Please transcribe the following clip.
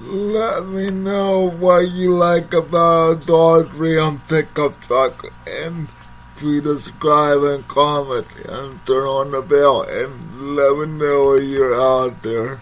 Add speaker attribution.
Speaker 1: Let me know what you like about Dodge Ram Pickup Truck and please subscribe and comment and turn on the bell and let me know you're out there.